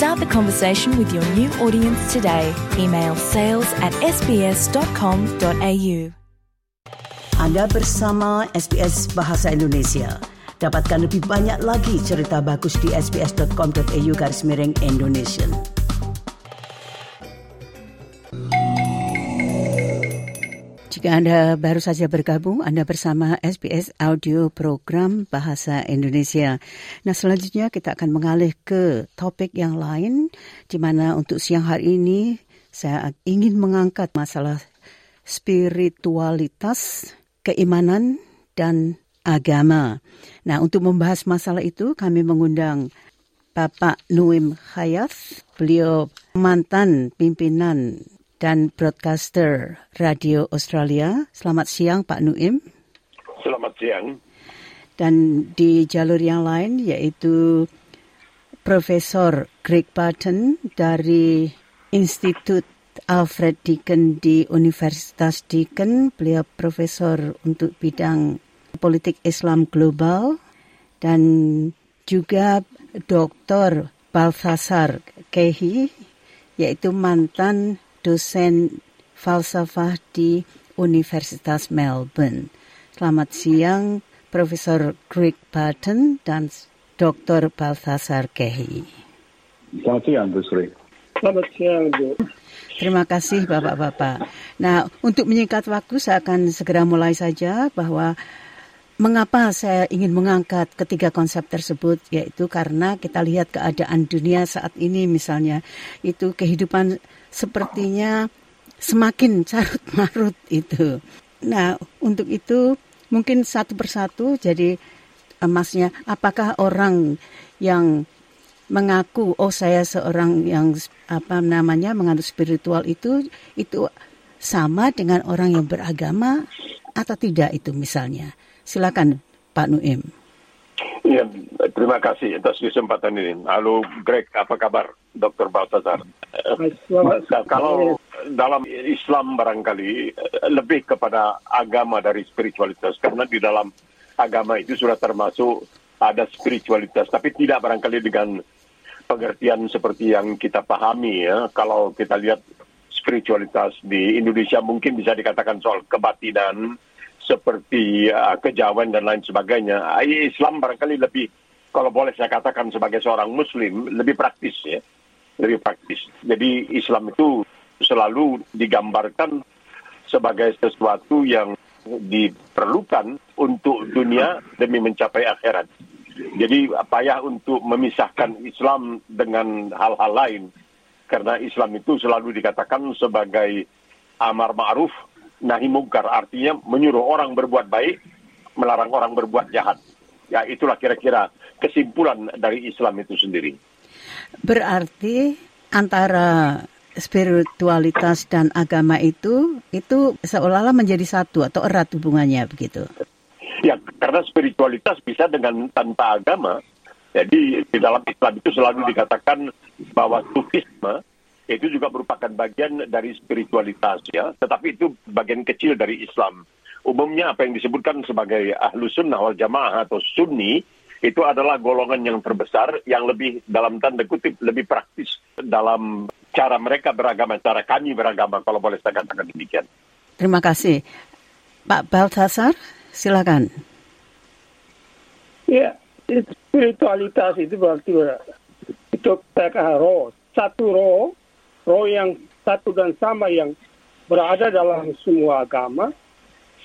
Start the conversation with your new audience today. Email sales at sbs.com.au. Anda bersama SBS Bahasa Indonesia. Dapatkan lebih banyak lagi cerita bagus di sbs.com.au garis miring Indonesia. Jika Anda baru saja bergabung, Anda bersama SBS Audio Program Bahasa Indonesia. Nah, selanjutnya kita akan mengalih ke topik yang lain, di mana untuk siang hari ini saya ingin mengangkat masalah spiritualitas, keimanan, dan agama. Nah, untuk membahas masalah itu, kami mengundang Bapak Nuim Hayat. Beliau mantan pimpinan dan broadcaster Radio Australia. Selamat siang Pak Nuim. Selamat siang. Dan di jalur yang lain yaitu Profesor Greg Barton dari Institut Alfred Deakin di Universitas Deakin. Beliau profesor untuk bidang politik Islam global dan juga Dr. Balthasar Kehi yaitu mantan dosen falsafah di Universitas Melbourne. Selamat siang, Profesor Greg Barton dan Dr. Balthasar Kehi. Selamat siang, Bu Sri. Selamat siang, Bu. Terima kasih, Bapak-Bapak. Nah, untuk menyingkat waktu, saya akan segera mulai saja bahwa mengapa saya ingin mengangkat ketiga konsep tersebut, yaitu karena kita lihat keadaan dunia saat ini misalnya, itu kehidupan sepertinya semakin carut marut itu. Nah, untuk itu mungkin satu persatu jadi emasnya apakah orang yang mengaku oh saya seorang yang apa namanya menganut spiritual itu itu sama dengan orang yang beragama atau tidak itu misalnya. Silakan Pak Nuim. Ya, terima kasih atas kesempatan ini. Halo Greg, apa kabar Dr. Baltazar? Nah, kalau dalam Islam barangkali eh, lebih kepada agama dari spiritualitas karena di dalam agama itu sudah termasuk ada spiritualitas tapi tidak barangkali dengan pengertian seperti yang kita pahami ya. Kalau kita lihat spiritualitas di Indonesia mungkin bisa dikatakan soal kebatinan seperti uh, kejawen dan lain sebagainya. Ah, Islam barangkali lebih kalau boleh saya katakan sebagai seorang muslim lebih praktis ya. Lebih praktis. Jadi Islam itu selalu digambarkan sebagai sesuatu yang diperlukan untuk dunia demi mencapai akhirat. Jadi payah untuk memisahkan Islam dengan hal-hal lain karena Islam itu selalu dikatakan sebagai amar ma'ruf nahi mungkar artinya menyuruh orang berbuat baik, melarang orang berbuat jahat. Ya itulah kira-kira kesimpulan dari Islam itu sendiri. Berarti antara spiritualitas dan agama itu itu seolah-olah menjadi satu atau erat hubungannya begitu. Ya karena spiritualitas bisa dengan tanpa agama. Jadi di dalam Islam itu selalu dikatakan bahwa sufisme itu juga merupakan bagian dari spiritualitas ya, tetapi itu bagian kecil dari Islam. Umumnya apa yang disebutkan sebagai ahlu sunnah wal jamaah atau sunni itu adalah golongan yang terbesar yang lebih dalam tanda kutip lebih praktis dalam cara mereka beragama, cara kami beragama kalau boleh saya katakan demikian. Terima kasih. Pak Baltasar, silakan. Ya, spiritualitas itu berarti itu PKH roh. Satu roh, roh yang satu dan sama yang berada dalam semua agama,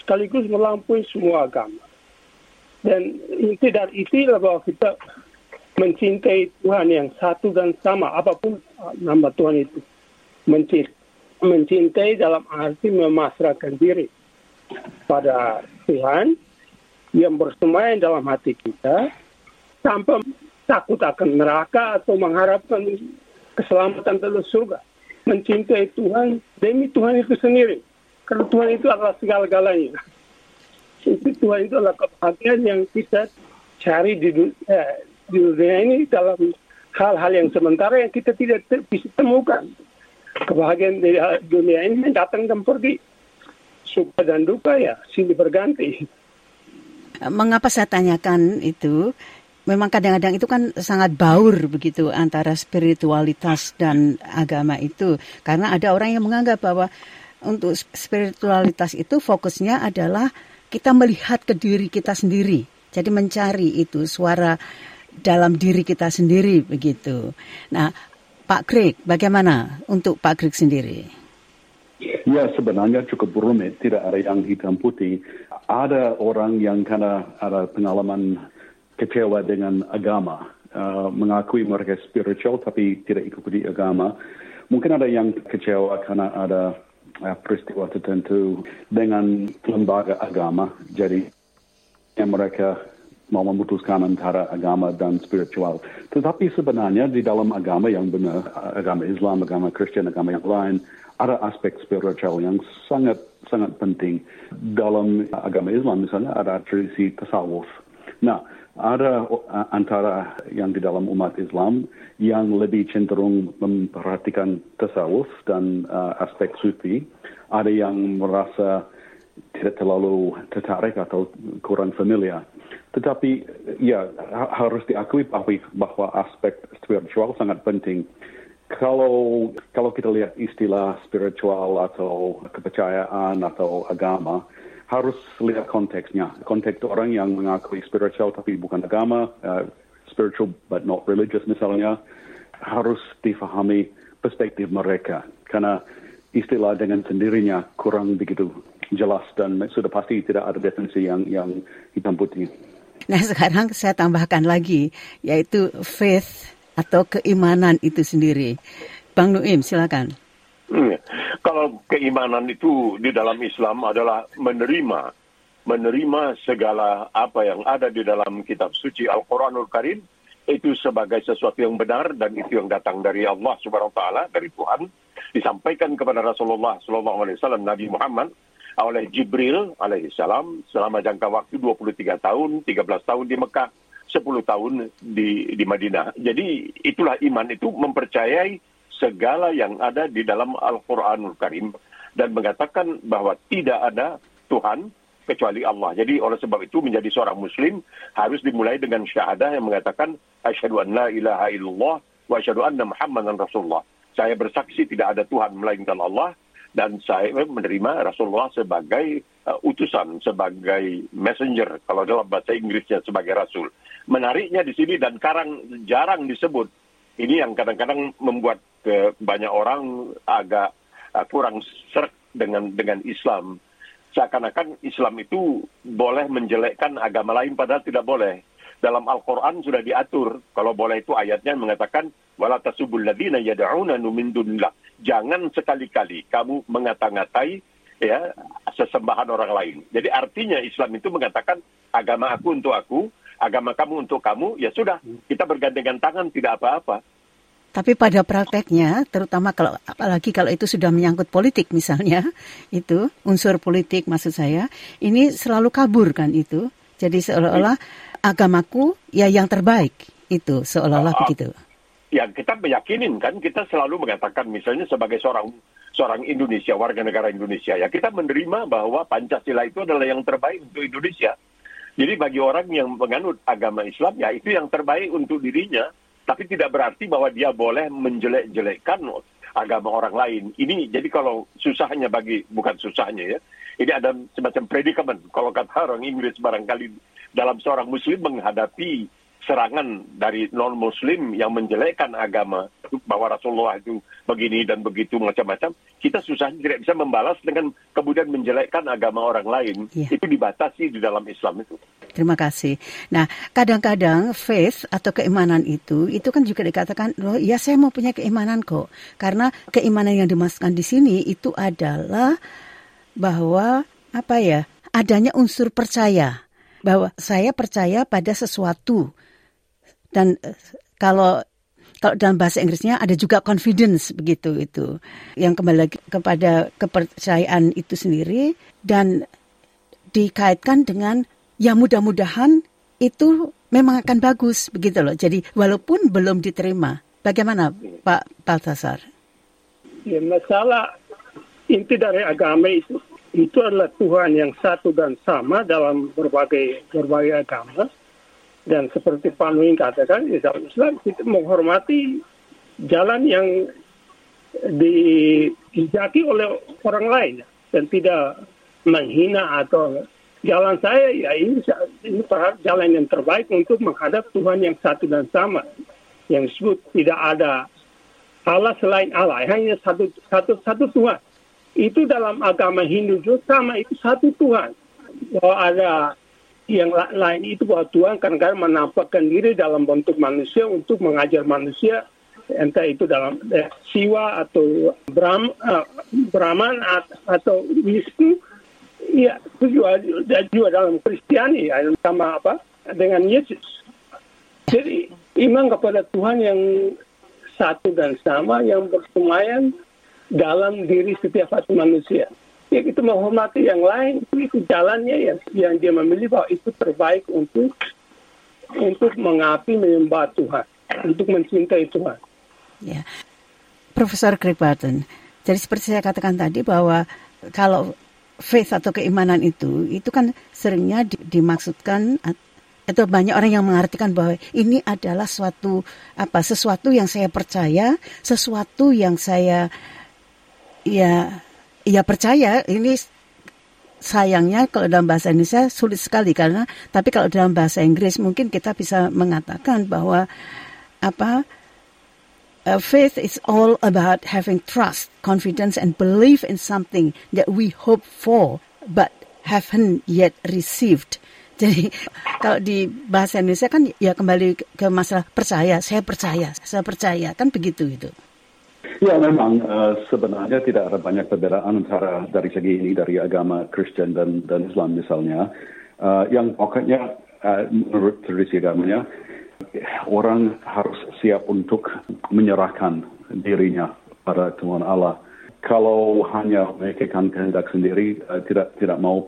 sekaligus melampaui semua agama. Dan inti dari itu adalah bahwa kita mencintai Tuhan yang satu dan sama, apa pun nama Tuhan itu. Mencintai, mencintai dalam arti memasrahkan diri pada Tuhan yang bersemayam dalam hati kita tanpa takut akan neraka atau mengharapkan keselamatan dalam surga. Mencintai Tuhan demi Tuhan itu sendiri. Karena Tuhan itu adalah segala-galanya. Itu Tuhan itu adalah kebahagiaan yang kita cari di dunia, eh, di dunia ini dalam hal-hal yang sementara yang kita tidak bisa temukan. Kebahagiaan di dunia ini datang dan pergi. Suka dan duka ya silih berganti. Mengapa saya tanyakan itu? Memang kadang-kadang itu kan sangat baur begitu antara spiritualitas dan agama itu. Karena ada orang yang menganggap bahwa untuk spiritualitas itu fokusnya adalah kita melihat ke diri kita sendiri. Jadi mencari itu suara dalam diri kita sendiri begitu. Nah, Pak Greg, bagaimana untuk Pak Greg sendiri? Ya, sebenarnya cukup rumit, tidak ada yang hitam putih. Ada orang yang karena ada pengalaman kecewa dengan agama, uh, mengakui mereka spiritual tapi tidak ikuti agama. Mungkin ada yang kecewa karena ada uh, peristiwa tertentu dengan lembaga agama, jadi yang mereka mau memutuskan antara agama dan spiritual. Tetapi sebenarnya di dalam agama yang benar, agama Islam, agama Kristen, agama yang lain, ada aspek spiritual yang sangat sangat penting. Dalam agama Islam misalnya ada tradisi tasawuf. Nah, ada antara yang di dalam umat Islam yang lebih cenderung memperhatikan tasawuf dan uh, aspek sufi. Ada yang merasa tidak terlalu tertarik atau kurang familiar. Tetapi ya harus diakui bahwa, bahwa aspek spiritual sangat penting. Kalau kalau kita lihat istilah spiritual atau kepercayaan atau agama, harus lihat konteksnya. Konteks orang yang mengakui spiritual tapi bukan agama, uh, spiritual but not religious misalnya, harus difahami perspektif mereka. Karena istilah dengan sendirinya kurang begitu jelas dan sudah pasti tidak ada definisi yang yang hitam putih. Nah sekarang saya tambahkan lagi yaitu faith atau keimanan itu sendiri. Bang Nuim silakan. Hmm. Kalau keimanan itu di dalam Islam adalah menerima menerima segala apa yang ada di dalam kitab suci Al-Qur'anul Karim itu sebagai sesuatu yang benar dan itu yang datang dari Allah Subhanahu wa taala dari Tuhan disampaikan kepada Rasulullah sallallahu alaihi wasallam Nabi Muhammad oleh Jibril alaihissalam selama jangka waktu 23 tahun, 13 tahun di Mekah, 10 tahun di, di Madinah. Jadi itulah iman itu mempercayai segala yang ada di dalam Al-Quranul Karim dan mengatakan bahwa tidak ada Tuhan kecuali Allah. Jadi oleh sebab itu menjadi seorang muslim harus dimulai dengan syahadah yang mengatakan asyhadu an la ilaha illallah wa asyhadu anna muhammadan rasulullah. Saya bersaksi tidak ada Tuhan melainkan Allah dan saya menerima Rasulullah sebagai uh, utusan, sebagai messenger, kalau dalam bahasa Inggrisnya sebagai rasul. Menariknya di sini dan karang jarang disebut. Ini yang kadang-kadang membuat uh, banyak orang agak uh, kurang serk dengan dengan Islam. Seakan-akan Islam itu boleh menjelekkan agama lain padahal tidak boleh. Dalam Al-Quran sudah diatur. Kalau boleh itu ayatnya mengatakan, wala tasubul ladina yad'una min dunillah. Jangan sekali-kali kamu mengata-ngatai ya sesembahan orang lain. Jadi artinya Islam itu mengatakan agama aku untuk aku, agama kamu untuk kamu, ya sudah, kita bergandengan tangan tidak apa-apa. Tapi pada prakteknya, terutama kalau apalagi kalau itu sudah menyangkut politik misalnya, itu unsur politik maksud saya, ini selalu kabur kan itu. Jadi seolah-olah agamaku ya yang terbaik itu seolah-olah uh, begitu ya kita meyakinin kan kita selalu mengatakan misalnya sebagai seorang seorang Indonesia warga negara Indonesia ya kita menerima bahwa Pancasila itu adalah yang terbaik untuk Indonesia. Jadi bagi orang yang menganut agama Islam ya itu yang terbaik untuk dirinya, tapi tidak berarti bahwa dia boleh menjelek-jelekkan agama orang lain. Ini jadi kalau susahnya bagi bukan susahnya ya. Ini ada semacam predikamen kalau kata orang Inggris barangkali dalam seorang muslim menghadapi serangan dari non-muslim yang menjelekkan agama bahwa Rasulullah itu begini dan begitu macam-macam, kita susah tidak bisa membalas dengan kemudian menjelekkan agama orang lain. Ya. Itu dibatasi di dalam Islam itu. Terima kasih. Nah, kadang-kadang faith atau keimanan itu, itu kan juga dikatakan, loh ya saya mau punya keimanan kok. Karena keimanan yang dimasukkan di sini itu adalah bahwa apa ya, adanya unsur percaya. Bahwa saya percaya pada sesuatu dan eh, kalau kalau dalam bahasa Inggrisnya ada juga confidence begitu itu yang kembali lagi kepada kepercayaan itu sendiri dan dikaitkan dengan ya mudah-mudahan itu memang akan bagus begitu loh. Jadi walaupun belum diterima, bagaimana Pak Baltasar? Ya, masalah inti dari agama itu itu adalah Tuhan yang satu dan sama dalam berbagai berbagai agama dan seperti Pak katakan ya, dalam Islam kita menghormati jalan yang dijaki oleh orang lain dan tidak menghina atau jalan saya ya ini ini jalan yang terbaik untuk menghadap Tuhan yang satu dan sama yang disebut tidak ada Allah selain Allah hanya satu satu satu Tuhan. Itu dalam agama Hindu juga sama itu satu Tuhan. Bahwa ada yang lain itu bahwa Tuhan kadang-kadang menampakkan diri dalam bentuk manusia untuk mengajar manusia entah itu dalam eh, siwa atau Brahm, uh, Brahman atau Wisnu ya itu juga, juga dalam Kristiani ya sama apa dengan Yesus jadi iman kepada Tuhan yang satu dan sama yang bersemayam dalam diri setiap manusia. Ya itu menghormati yang lain, itu jalannya yang, yang dia memilih bahwa itu terbaik untuk untuk mengapi menyembah Tuhan, untuk mencintai Tuhan. Ya, Profesor Craig Barton. Jadi seperti saya katakan tadi bahwa kalau faith atau keimanan itu, itu kan seringnya di, dimaksudkan atau banyak orang yang mengartikan bahwa ini adalah suatu apa sesuatu yang saya percaya, sesuatu yang saya ya ya percaya ini sayangnya kalau dalam bahasa Indonesia sulit sekali karena tapi kalau dalam bahasa Inggris mungkin kita bisa mengatakan bahwa apa uh, faith is all about having trust, confidence and belief in something that we hope for but haven't yet received. Jadi kalau di bahasa Indonesia kan ya kembali ke masalah percaya, saya percaya, saya percaya kan begitu itu. Ya memang uh, sebenarnya tidak ada banyak perbedaan antara dari segi ini dari agama Kristen dan dan Islam misalnya. Uh, yang pokoknya uh, menurut tradisi agamanya orang harus siap untuk menyerahkan dirinya pada Tuhan Allah. Kalau hanya memikirkan kehendak sendiri, uh, tidak tidak mau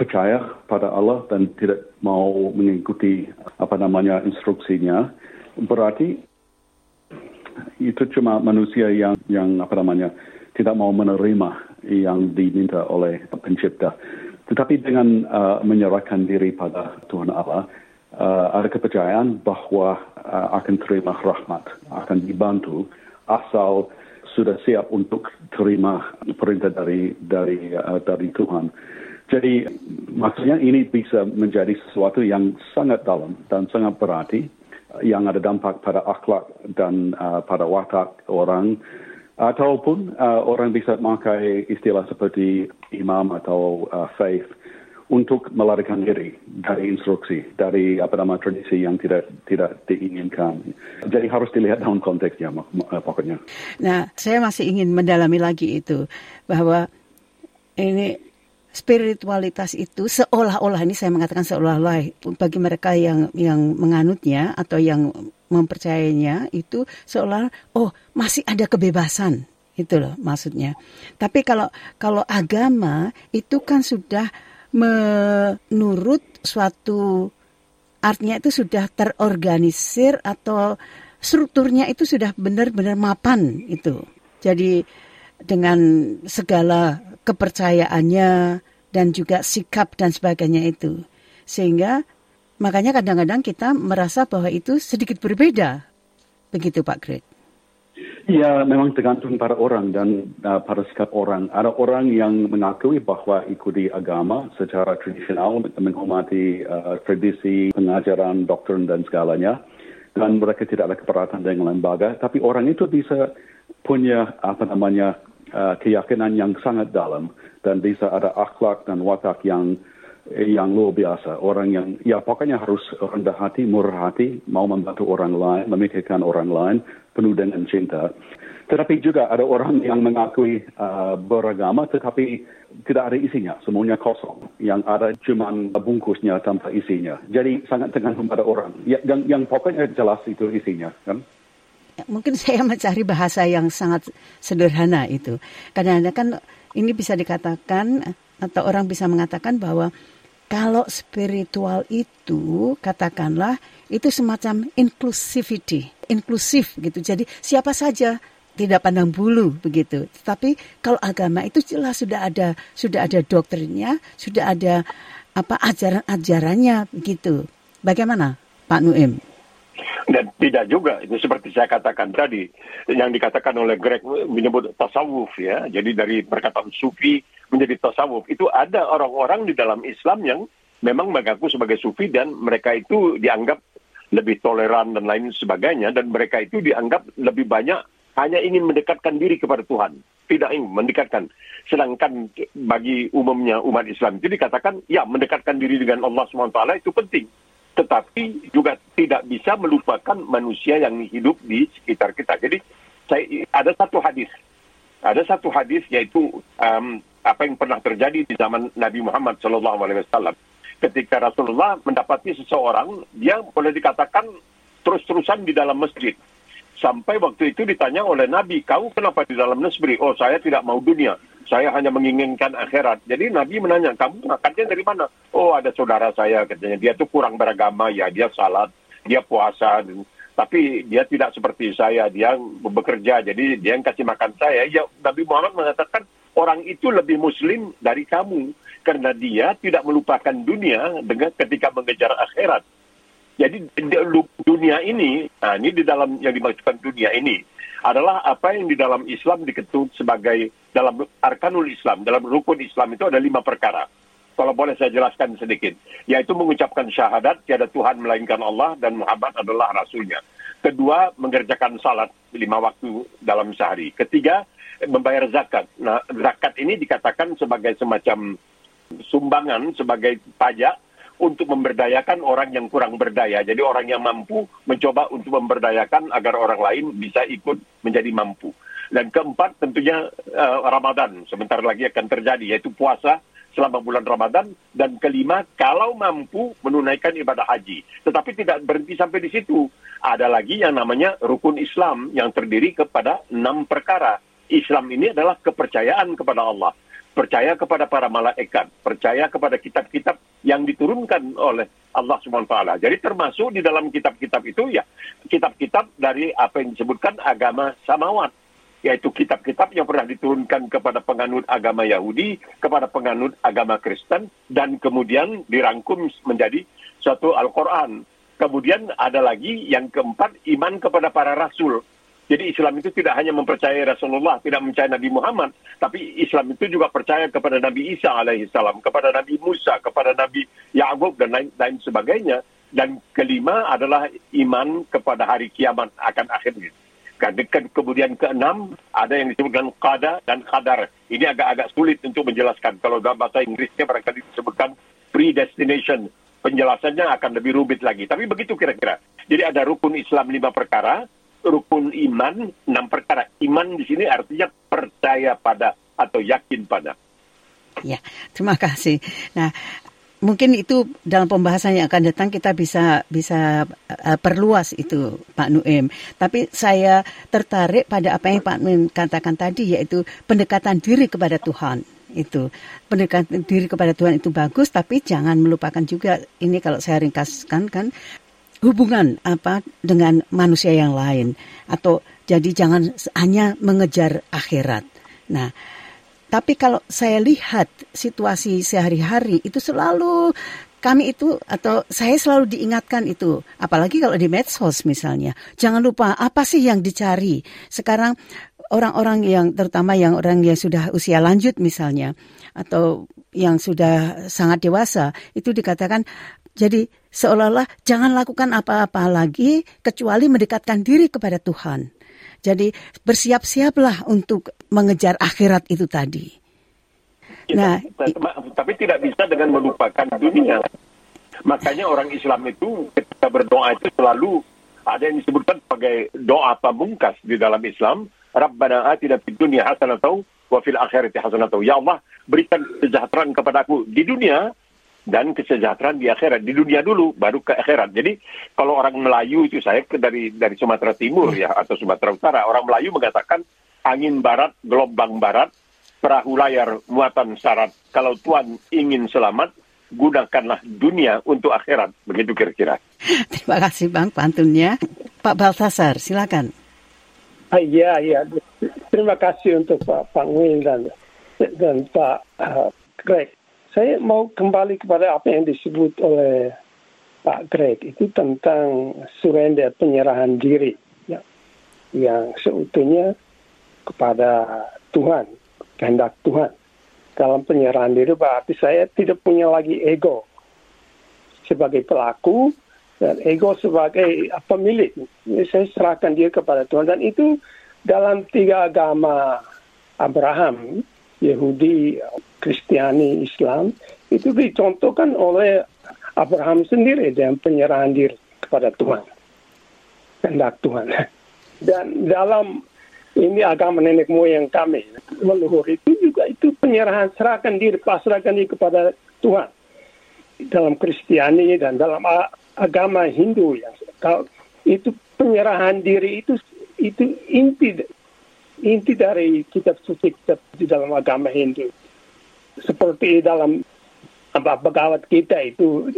percaya pada Allah dan tidak mau mengikuti apa namanya instruksinya, berarti itu cuma manusia yang yang apa namanya tidak mau menerima yang diminta oleh pencipta. Tetapi dengan uh, menyerahkan diri pada Tuhan Allah, uh, ada kepercayaan bahwa uh, akan terima rahmat, akan dibantu asal sudah siap untuk terima perintah dari dari uh, dari Tuhan. Jadi maksudnya ini bisa menjadi sesuatu yang sangat dalam dan sangat berarti yang ada dampak pada akhlak dan uh, pada watak orang ataupun uh, orang bisa memakai istilah seperti imam atau uh, faith untuk melarikan diri dari instruksi dari apa nama tradisi yang tidak tidak diinginkan. Jadi harus dilihat dalam konteksnya uh, pokoknya. Nah, saya masih ingin mendalami lagi itu bahwa ini spiritualitas itu seolah-olah ini saya mengatakan seolah-olah bagi mereka yang yang menganutnya atau yang mempercayainya itu seolah oh masih ada kebebasan itu loh maksudnya. Tapi kalau kalau agama itu kan sudah menurut suatu artinya itu sudah terorganisir atau strukturnya itu sudah benar-benar mapan itu. Jadi dengan segala kepercayaannya dan juga sikap dan sebagainya itu. Sehingga makanya kadang-kadang kita merasa bahwa itu sedikit berbeda. Begitu Pak Greg. Ya, memang tergantung pada orang dan uh, pada sikap orang. Ada orang yang mengakui bahwa ikuti agama secara tradisional, menghormati uh, tradisi, pengajaran, doktrin dan segalanya. Dan mereka tidak ada keberatan dengan lembaga. Tapi orang itu bisa punya apa namanya uh, keyakinan yang sangat dalam dan bisa ada akhlak dan watak yang yang luar biasa. Orang yang, ya pokoknya harus rendah hati, murah hati, mau membantu orang lain, memikirkan orang lain, penuh dengan cinta. Tetapi juga ada orang yang mengakui uh, beragama tetapi tidak ada isinya, semuanya kosong. Yang ada cuma bungkusnya tanpa isinya. Jadi sangat tergantung pada orang. Yang, yang, yang pokoknya jelas itu isinya. Kan? mungkin saya mencari bahasa yang sangat sederhana itu. Kadang-kadang kan ini bisa dikatakan atau orang bisa mengatakan bahwa kalau spiritual itu katakanlah itu semacam inclusivity, inklusif gitu. Jadi siapa saja tidak pandang bulu begitu. Tapi kalau agama itu jelas sudah ada sudah ada doktrinnya, sudah ada apa ajaran-ajarannya begitu. Bagaimana Pak Nuim? Dan tidak juga, itu seperti saya katakan tadi, yang dikatakan oleh Greg menyebut tasawuf ya. Jadi dari perkataan sufi menjadi tasawuf, itu ada orang-orang di dalam Islam yang memang mengaku sebagai sufi dan mereka itu dianggap lebih toleran dan lain sebagainya dan mereka itu dianggap lebih banyak hanya ingin mendekatkan diri kepada Tuhan, tidak ingin mendekatkan. Sedangkan bagi umumnya umat Islam itu dikatakan, ya mendekatkan diri dengan Allah SWT itu penting. Tetapi juga tidak bisa melupakan manusia yang hidup di sekitar kita. Jadi saya, ada satu hadis, ada satu hadis yaitu um, apa yang pernah terjadi di zaman Nabi Muhammad SAW. Ketika Rasulullah mendapati seseorang, dia boleh dikatakan terus-terusan di dalam masjid Sampai waktu itu ditanya oleh Nabi, kau kenapa di dalam nesbri? Oh, saya tidak mau dunia. Saya hanya menginginkan akhirat. Jadi Nabi menanya, kamu makannya dari mana? Oh, ada saudara saya katanya. Dia tuh kurang beragama, ya dia salat, dia puasa. Tapi dia tidak seperti saya, dia bekerja. Jadi dia yang kasih makan saya. Ya, Nabi Muhammad mengatakan, orang itu lebih muslim dari kamu. Karena dia tidak melupakan dunia dengan ketika mengejar akhirat. Jadi dunia ini, nah ini di dalam yang dimaksudkan dunia ini adalah apa yang di dalam Islam diketut sebagai dalam arkanul Islam, dalam rukun Islam itu ada lima perkara. Kalau boleh saya jelaskan sedikit, yaitu mengucapkan syahadat tiada Tuhan melainkan Allah dan Muhammad adalah Rasulnya. Kedua, mengerjakan salat lima waktu dalam sehari. Ketiga, membayar zakat. Nah, zakat ini dikatakan sebagai semacam sumbangan, sebagai pajak untuk memberdayakan orang yang kurang berdaya. Jadi orang yang mampu mencoba untuk memberdayakan agar orang lain bisa ikut menjadi mampu. Dan keempat tentunya uh, Ramadan sebentar lagi akan terjadi yaitu puasa selama bulan Ramadan dan kelima kalau mampu menunaikan ibadah haji. Tetapi tidak berhenti sampai di situ. Ada lagi yang namanya rukun Islam yang terdiri kepada enam perkara. Islam ini adalah kepercayaan kepada Allah percaya kepada para malaikat, percaya kepada kitab-kitab yang diturunkan oleh Allah SWT. Jadi termasuk di dalam kitab-kitab itu ya kitab-kitab dari apa yang disebutkan agama samawat yaitu kitab-kitab yang pernah diturunkan kepada penganut agama Yahudi, kepada penganut agama Kristen, dan kemudian dirangkum menjadi suatu Al-Quran. Kemudian ada lagi yang keempat, iman kepada para rasul. Jadi Islam itu tidak hanya mempercayai Rasulullah, tidak mempercayai Nabi Muhammad, tapi Islam itu juga percaya kepada Nabi Isa alaihissalam, kepada Nabi Musa, kepada Nabi Ya'qub dan lain, lain sebagainya. Dan kelima adalah iman kepada hari kiamat akan akhirnya. Kemudian keenam ada yang disebutkan qada dan qadar. Ini agak-agak sulit untuk menjelaskan. Kalau dalam bahasa Inggrisnya barangkali disebutkan predestination. Penjelasannya akan lebih rumit lagi. Tapi begitu kira-kira. Jadi ada rukun Islam lima perkara, rukun iman enam perkara. Iman di sini artinya percaya pada atau yakin pada. Ya, terima kasih. Nah, mungkin itu dalam pembahasan yang akan datang kita bisa bisa uh, perluas itu Pak Nuim. Tapi saya tertarik pada apa yang Pak Nuim katakan tadi yaitu pendekatan diri kepada Tuhan itu pendekatan diri kepada Tuhan itu bagus tapi jangan melupakan juga ini kalau saya ringkaskan kan hubungan apa dengan manusia yang lain? Atau jadi jangan hanya mengejar akhirat. Nah, tapi kalau saya lihat situasi sehari-hari itu selalu kami itu atau saya selalu diingatkan itu. Apalagi kalau di medsos misalnya. Jangan lupa apa sih yang dicari? Sekarang orang-orang yang terutama yang orang yang sudah usia lanjut misalnya atau yang sudah sangat dewasa itu dikatakan jadi seolah-olah jangan lakukan apa-apa lagi kecuali mendekatkan diri kepada Tuhan. Jadi bersiap-siaplah untuk mengejar akhirat itu tadi. Ya, nah, tapi tidak bisa dengan melupakan dunia. Makanya orang Islam itu ketika berdoa itu selalu ada yang disebutkan sebagai doa pamungkas di dalam Islam. Rabbana atina fid dunya hasanatan wa fil akhirati hasanatan. Ya Allah, berikan kesejahteraan kepadaku di dunia dan kesejahteraan di akhirat di dunia dulu baru ke akhirat. Jadi kalau orang Melayu itu saya dari dari Sumatera Timur ya atau Sumatera Utara orang Melayu mengatakan angin barat, gelombang barat, perahu layar muatan syarat. Kalau Tuhan ingin selamat, gunakanlah dunia untuk akhirat. Begitu kira-kira. Terima kasih Bang pantunnya. Pak Baltasar, silakan. Ah, iya, iya. Terima kasih untuk Pak Win dan dan Pak uh, Greg. Saya mau kembali kepada apa yang disebut oleh Pak Greg itu tentang surrender penyerahan diri ya, yang seutuhnya kepada Tuhan, kehendak Tuhan. Dalam penyerahan diri berarti saya tidak punya lagi ego sebagai pelaku dan ego sebagai pemilik. Saya serahkan dia kepada Tuhan dan itu dalam tiga agama Abraham, Yahudi, Kristiani, Islam itu dicontohkan oleh Abraham sendiri dengan penyerahan diri kepada Tuhan. Kehendak Tuhan. Dan dalam ini agama nenek moyang kami, leluhur itu juga itu penyerahan serahkan diri, pasrahkan diri kepada Tuhan. Dalam Kristiani dan dalam agama Hindu ya, itu penyerahan diri itu itu inti inti dari kitab suci kitab di dalam agama Hindu seperti dalam pegawat kita itu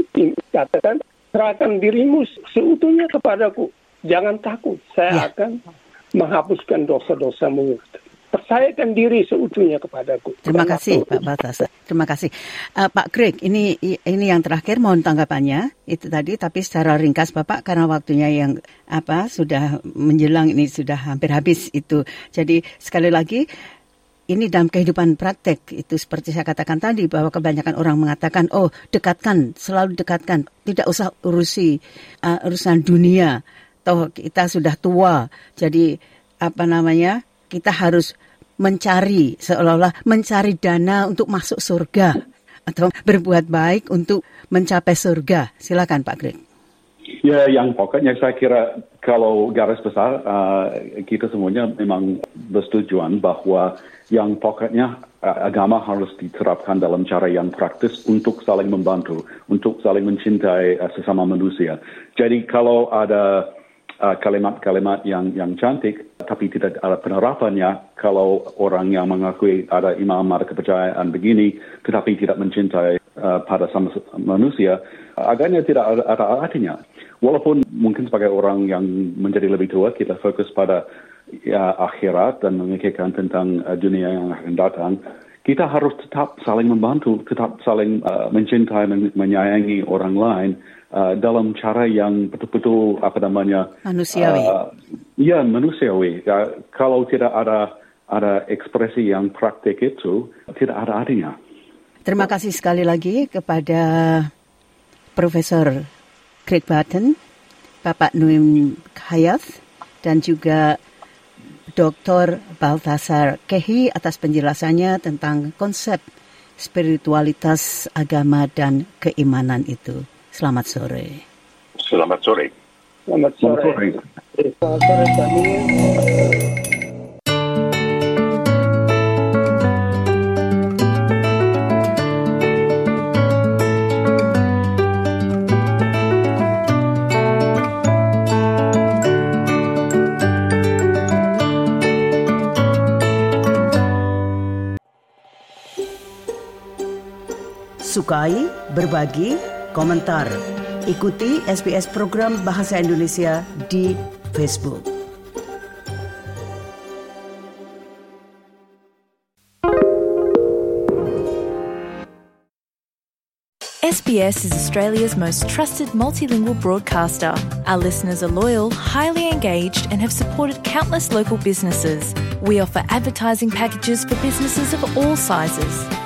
katakan serahkan dirimu seutuhnya kepadaku jangan takut saya ya. akan menghapuskan dosa-dosamu percayakan diri seutuhnya kepadaku. Terima kasih Pak Batas. Terima kasih uh, Pak Greg. Ini ini yang terakhir mohon tanggapannya itu tadi tapi secara ringkas Bapak karena waktunya yang apa sudah menjelang ini sudah hampir habis itu. Jadi sekali lagi ini dalam kehidupan praktek itu seperti saya katakan tadi bahwa kebanyakan orang mengatakan oh dekatkan selalu dekatkan. Tidak usah urusi uh, urusan dunia. Toh kita sudah tua jadi apa namanya kita harus mencari seolah-olah mencari dana untuk masuk surga atau berbuat baik untuk mencapai surga. Silakan Pak Greg. Ya, yang pokoknya saya kira kalau garis besar uh, kita semuanya memang bersetujuan bahwa yang pokoknya uh, agama harus diterapkan dalam cara yang praktis untuk saling membantu, untuk saling mencintai uh, sesama manusia. Jadi kalau ada uh, kalimat-kalimat yang yang cantik tapi tidak ada penerapannya, kalau orang yang mengakui ada imam ada kepercayaan begini tetapi tidak mencintai pada sama manusia, agaknya tidak ada artinya walaupun mungkin sebagai orang yang menjadi lebih tua kita fokus pada ya, akhirat dan memikirkan tentang uh, dunia yang akan datang, kita harus tetap saling membantu, tetap saling uh, mencintai, men menyayangi orang lain uh, dalam cara yang betul-betul apa namanya manusiawi. Uh, ya manusiawi. Ya, kalau tidak ada ada ekspresi yang praktik itu tidak ada artinya. Terima kasih sekali lagi kepada Profesor Craig Barton, Bapak Nuim Hayat, dan juga Dr. Baltasar Kehi atas penjelasannya tentang konsep spiritualitas agama dan keimanan itu. Selamat sore. Selamat sore. Selamat sore. Selamat sore. Selamat sore. Sukai, berbagi, komentar. Ikuti SBS program Bahasa Indonesia di Facebook. SBS is Australia's most trusted multilingual broadcaster. Our listeners are loyal, highly engaged, and have supported countless local businesses. We offer advertising packages for businesses of all sizes.